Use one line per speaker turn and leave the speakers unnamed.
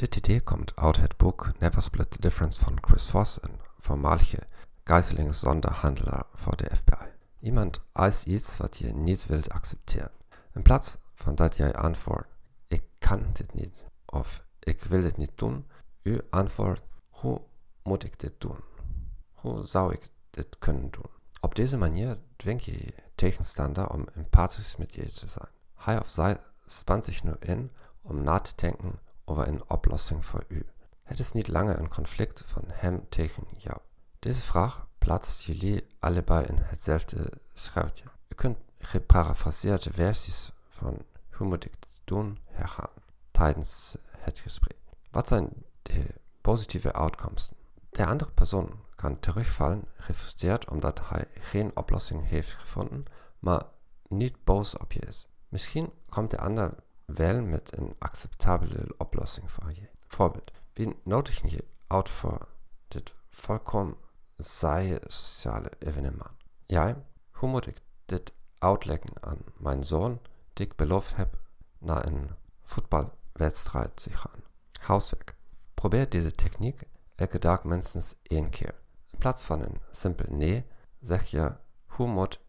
Dit idee komt uit het boek Never Split the Difference van Chris Voss, een voormalige Geiselingssonderhandler voor de FBI. Iemand eist iets wat je niet wilt accepteren. In plaats van dat jij antwoordt, ik kan dit niet, of ik wil dit niet doen, u antwoordt, hoe moet ik dit doen? Hoe zou ik dit kunnen doen? Op deze manier dwing je tegenstander om empathisch met je te zijn. Hij of zij spant zich nu in om na te denken over een oplossing voor u. Het is niet langer een conflict van hem tegen jou. Deze vraag plaatst jullie allebei in hetzelfde schuitje. U kunt geparafraseerde versies van hoe moet ik dit doen herhalen tijdens het gesprek. Wat zijn de positieve uitkomsten? De andere persoon kan terugvallen, gefrustreerd omdat hij geen oplossing heeft gevonden, maar niet boos op je is. Misschien komt de ander wel met een acceptabele oplossing voor je. Voorbeeld, wie nodig je uit voor dit volkomen saaie sociale evenement? Jij, hoe moet ik dit uitleggen aan mijn zoon, die ik beloofd heb naar een voetbalwedstrijd te gaan? Huiswerk. Probeer deze techniek elke dag minstens één keer. In plaats van een simpel nee, zeg je hoe moet